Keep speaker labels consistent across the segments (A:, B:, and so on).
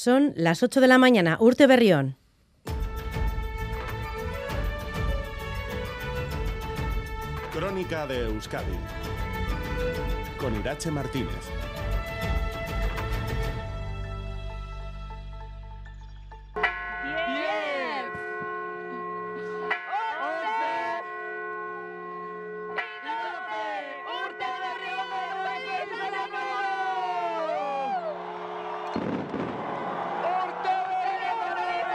A: Son las 8 de la mañana. Urte Berrión.
B: Crónica de Euskadi con Irache Martínez.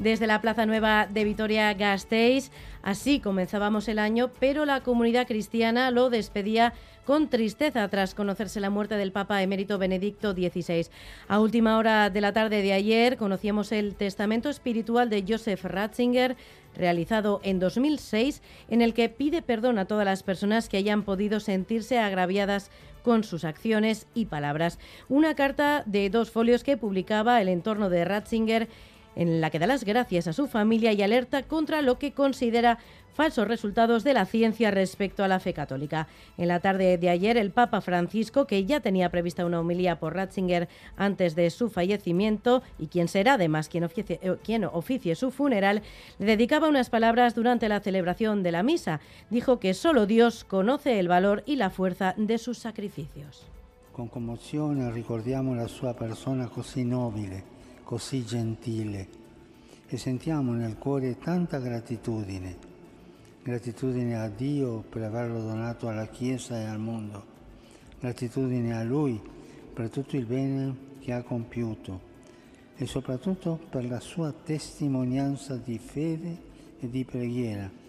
A: desde la Plaza Nueva de Vitoria-Gasteiz. Así comenzábamos el año, pero la comunidad cristiana lo despedía con tristeza tras conocerse la muerte del Papa emérito Benedicto XVI. A última hora de la tarde de ayer conocíamos el testamento espiritual de Joseph Ratzinger, realizado en 2006, en el que pide perdón a todas las personas que hayan podido sentirse agraviadas con sus acciones y palabras. Una carta de dos folios que publicaba el entorno de Ratzinger en la que da las gracias a su familia y alerta contra lo que considera falsos resultados de la ciencia respecto a la fe católica. En la tarde de ayer, el Papa Francisco, que ya tenía prevista una homilía por Ratzinger antes de su fallecimiento y quien será además quien oficie, eh, su funeral, le dedicaba unas palabras durante la celebración de la misa. Dijo que solo Dios conoce el valor y la fuerza de sus sacrificios.
C: Con commozione ricordiamo la sua persona così nobile così gentile e sentiamo nel cuore tanta gratitudine, gratitudine a Dio per averlo donato alla Chiesa e al mondo, gratitudine a Lui per tutto il bene che ha compiuto e soprattutto per la sua testimonianza di fede e di preghiera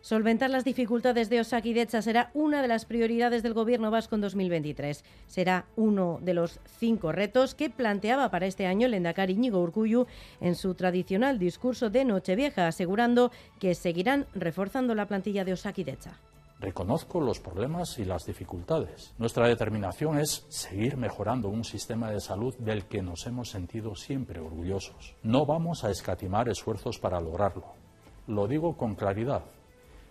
A: Solventar las dificultades de Osakidecha será una de las prioridades del Gobierno vasco en 2023. Será uno de los cinco retos que planteaba para este año el Endacari Íñigo Urcuyu en su tradicional discurso de Nochevieja, asegurando que seguirán reforzando la plantilla de Osakidecha.
D: Reconozco los problemas y las dificultades. Nuestra determinación es seguir mejorando un sistema de salud del que nos hemos sentido siempre orgullosos. No vamos a escatimar esfuerzos para lograrlo. Lo digo con claridad.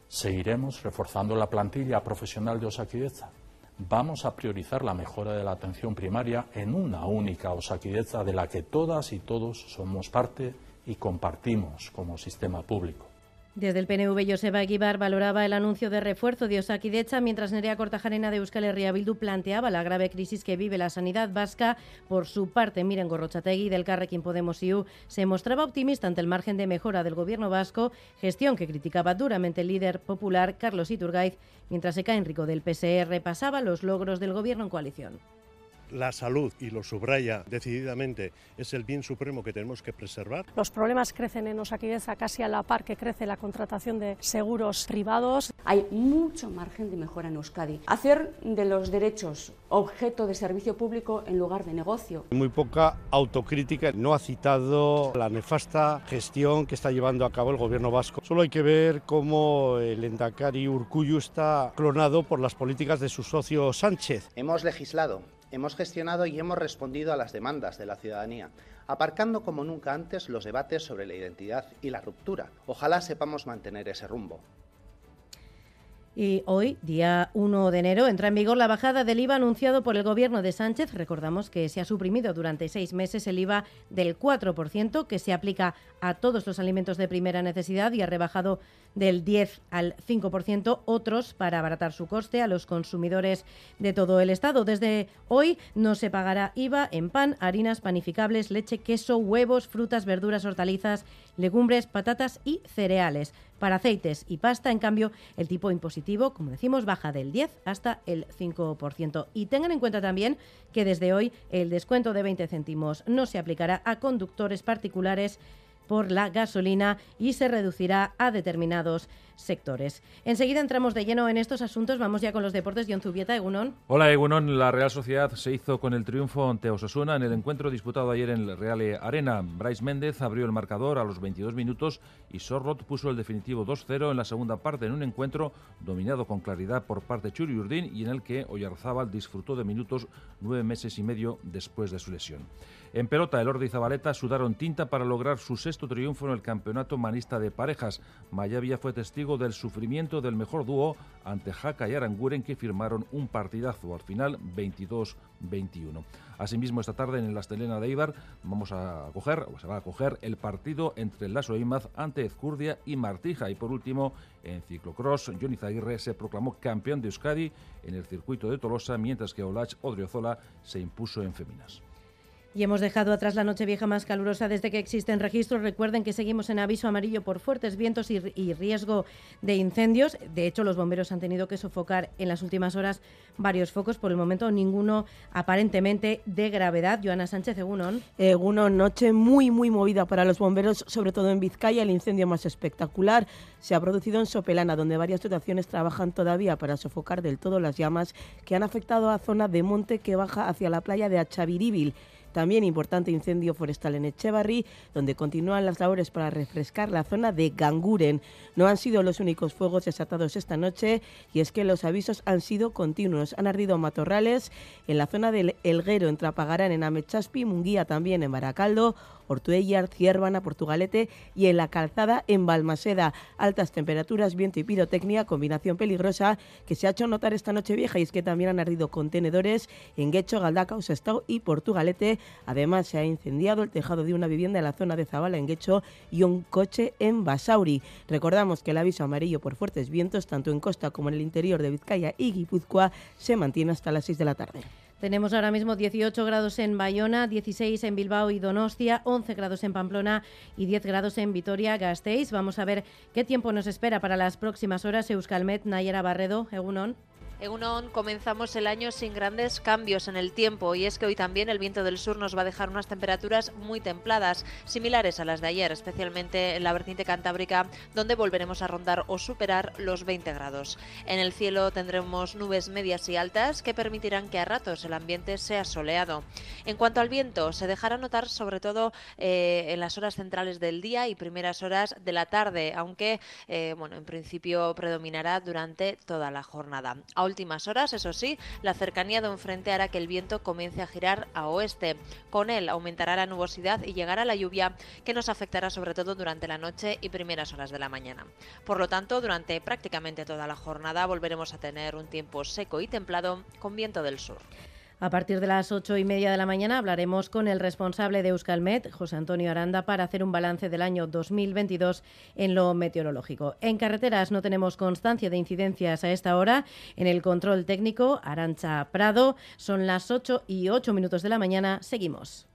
D: Seguiremos reforzando la plantilla profesional de Osaquideza. Vamos a priorizar la mejora de la atención primaria en una única Osaquideza de la que todas y todos somos parte y compartimos como sistema público.
A: Desde el PNV, Joseba Aguibar valoraba el anuncio de refuerzo de Osakidecha, mientras Nerea Cortajarena de Euskal Herria Bildu planteaba la grave crisis que vive la sanidad vasca. Por su parte, Miren Gorrochategui del Carrequín Podemos IU se mostraba optimista ante el margen de mejora del gobierno vasco, gestión que criticaba duramente el líder popular Carlos Iturgaiz, mientras Eka Enrico del PSR pasaba los logros del gobierno en coalición
E: la salud, y lo subraya decididamente, es el bien supremo que tenemos que preservar.
F: Los problemas crecen en Osaquideza casi a la par que crece la contratación de seguros privados.
G: Hay mucho margen de mejora en Euskadi. Hacer de los derechos objeto de servicio público en lugar de negocio.
E: Muy poca autocrítica. No ha citado la nefasta gestión que está llevando a cabo el gobierno vasco. Solo hay que ver cómo el Endacari Urcuyu está clonado por las políticas de su socio Sánchez.
H: Hemos legislado hemos gestionado y hemos respondido a las demandas de la ciudadanía, aparcando como nunca antes los debates sobre la identidad y la ruptura. Ojalá sepamos mantener ese rumbo.
A: Y hoy, día 1 de enero, entra en vigor la bajada del IVA anunciado por el gobierno de Sánchez. Recordamos que se ha suprimido durante seis meses el IVA del 4% que se aplica a todos los alimentos de primera necesidad y ha rebajado del 10 al 5% otros para abaratar su coste a los consumidores de todo el Estado. Desde hoy no se pagará IVA en pan, harinas, panificables, leche, queso, huevos, frutas, verduras, hortalizas, legumbres, patatas y cereales. Para aceites y pasta, en cambio, el tipo impositivo, como decimos, baja del 10 hasta el 5%. Y tengan en cuenta también que desde hoy el descuento de 20 céntimos no se aplicará a conductores particulares por la gasolina y se reducirá a determinados sectores. Enseguida entramos de lleno en estos asuntos. Vamos ya con los deportes. John Zubieta, Egunon.
I: Hola, Egunon. La Real Sociedad se hizo con el triunfo ante Osasuna en el encuentro disputado ayer en el Real Arena. Bryce Méndez abrió el marcador a los 22 minutos y Sorrot puso el definitivo 2-0 en la segunda parte en un encuentro dominado con claridad por parte de Churi Urdín y en el que Oyarzábal disfrutó de minutos nueve meses y medio después de su lesión. En pelota, el Ordi y Zabaleta sudaron tinta para lograr su sexto triunfo en el campeonato manista de parejas. Mayavia fue testigo del sufrimiento del mejor dúo ante Jaca y Aranguren que firmaron un partidazo al final 22-21. Asimismo, esta tarde en el Astelena de Ibar vamos a coger, o se va a coger el partido entre Lasso Imaz ante Ezcurdia y Martija. Y por último, en ciclocross, Johnny Zaguirre se proclamó campeón de Euskadi en el circuito de Tolosa, mientras que Olach Odriozola se impuso en féminas.
A: Y hemos dejado atrás la noche vieja más calurosa desde que existen registros. Recuerden que seguimos en aviso amarillo por fuertes vientos y, riesgo de incendios. De hecho, los bomberos han tenido que sofocar en las últimas horas varios focos. Por el momento, ninguno aparentemente de gravedad. Joana Sánchez, Egunon.
J: Egunon, noche muy, muy movida para los bomberos, sobre todo en Vizcaya. El incendio más espectacular se ha producido en Sopelana, donde varias dotaciones trabajan todavía para sofocar del todo las llamas que han afectado a zona de monte que baja hacia la playa de Achaviríbil. También importante incendio forestal en Echevarri, donde continúan las labores para refrescar la zona de Ganguren. No han sido los únicos fuegos desatados esta noche y es que los avisos han sido continuos. Han ardido matorrales en la zona del Elguero, en Trapagarán, en Amechaspi, Munguía también en Baracaldo, Ortuellar, Ciervana, Portugalete y en la calzada en Balmaseda. Altas temperaturas, viento y pirotecnia, combinación peligrosa que se ha hecho notar esta noche vieja y es que también han ardido contenedores en Guecho, Galdaca, Sestao y Portugalete. Además, se ha incendiado el tejado de una vivienda en la zona de Zabala en Guecho y un coche en Basauri. Recordamos que el aviso amarillo por fuertes vientos, tanto en costa como en el interior de Vizcaya y Guipúzcoa, se mantiene hasta las 6 de la tarde.
A: Tenemos ahora mismo 18 grados en Bayona, 16 en Bilbao y Donostia, 11 grados en Pamplona y 10 grados en Vitoria-Gasteiz. Vamos a ver qué tiempo nos espera para las próximas horas. Euskalmet, Nayera Barredo, Egunon.
K: En comenzamos el año sin grandes cambios en el tiempo y es que hoy también el viento del sur nos va a dejar unas temperaturas muy templadas, similares a las de ayer, especialmente en la vertiente cantábrica, donde volveremos a rondar o superar los 20 grados. En el cielo tendremos nubes medias y altas que permitirán que a ratos el ambiente sea soleado. En cuanto al viento, se dejará notar sobre todo eh, en las horas centrales del día y primeras horas de la tarde, aunque eh, bueno, en principio predominará durante toda la jornada últimas horas, eso sí, la cercanía de un frente hará que el viento comience a girar a oeste. Con él aumentará la nubosidad y llegará la lluvia que nos afectará sobre todo durante la noche y primeras horas de la mañana. Por lo tanto, durante prácticamente toda la jornada volveremos a tener un tiempo seco y templado con viento del sur.
A: A partir de las ocho y media de la mañana hablaremos con el responsable de Euskalmet, José Antonio Aranda, para hacer un balance del año 2022 en lo meteorológico. En carreteras no tenemos constancia de incidencias a esta hora. En el control técnico, Arancha Prado, son las ocho y ocho minutos de la mañana. Seguimos.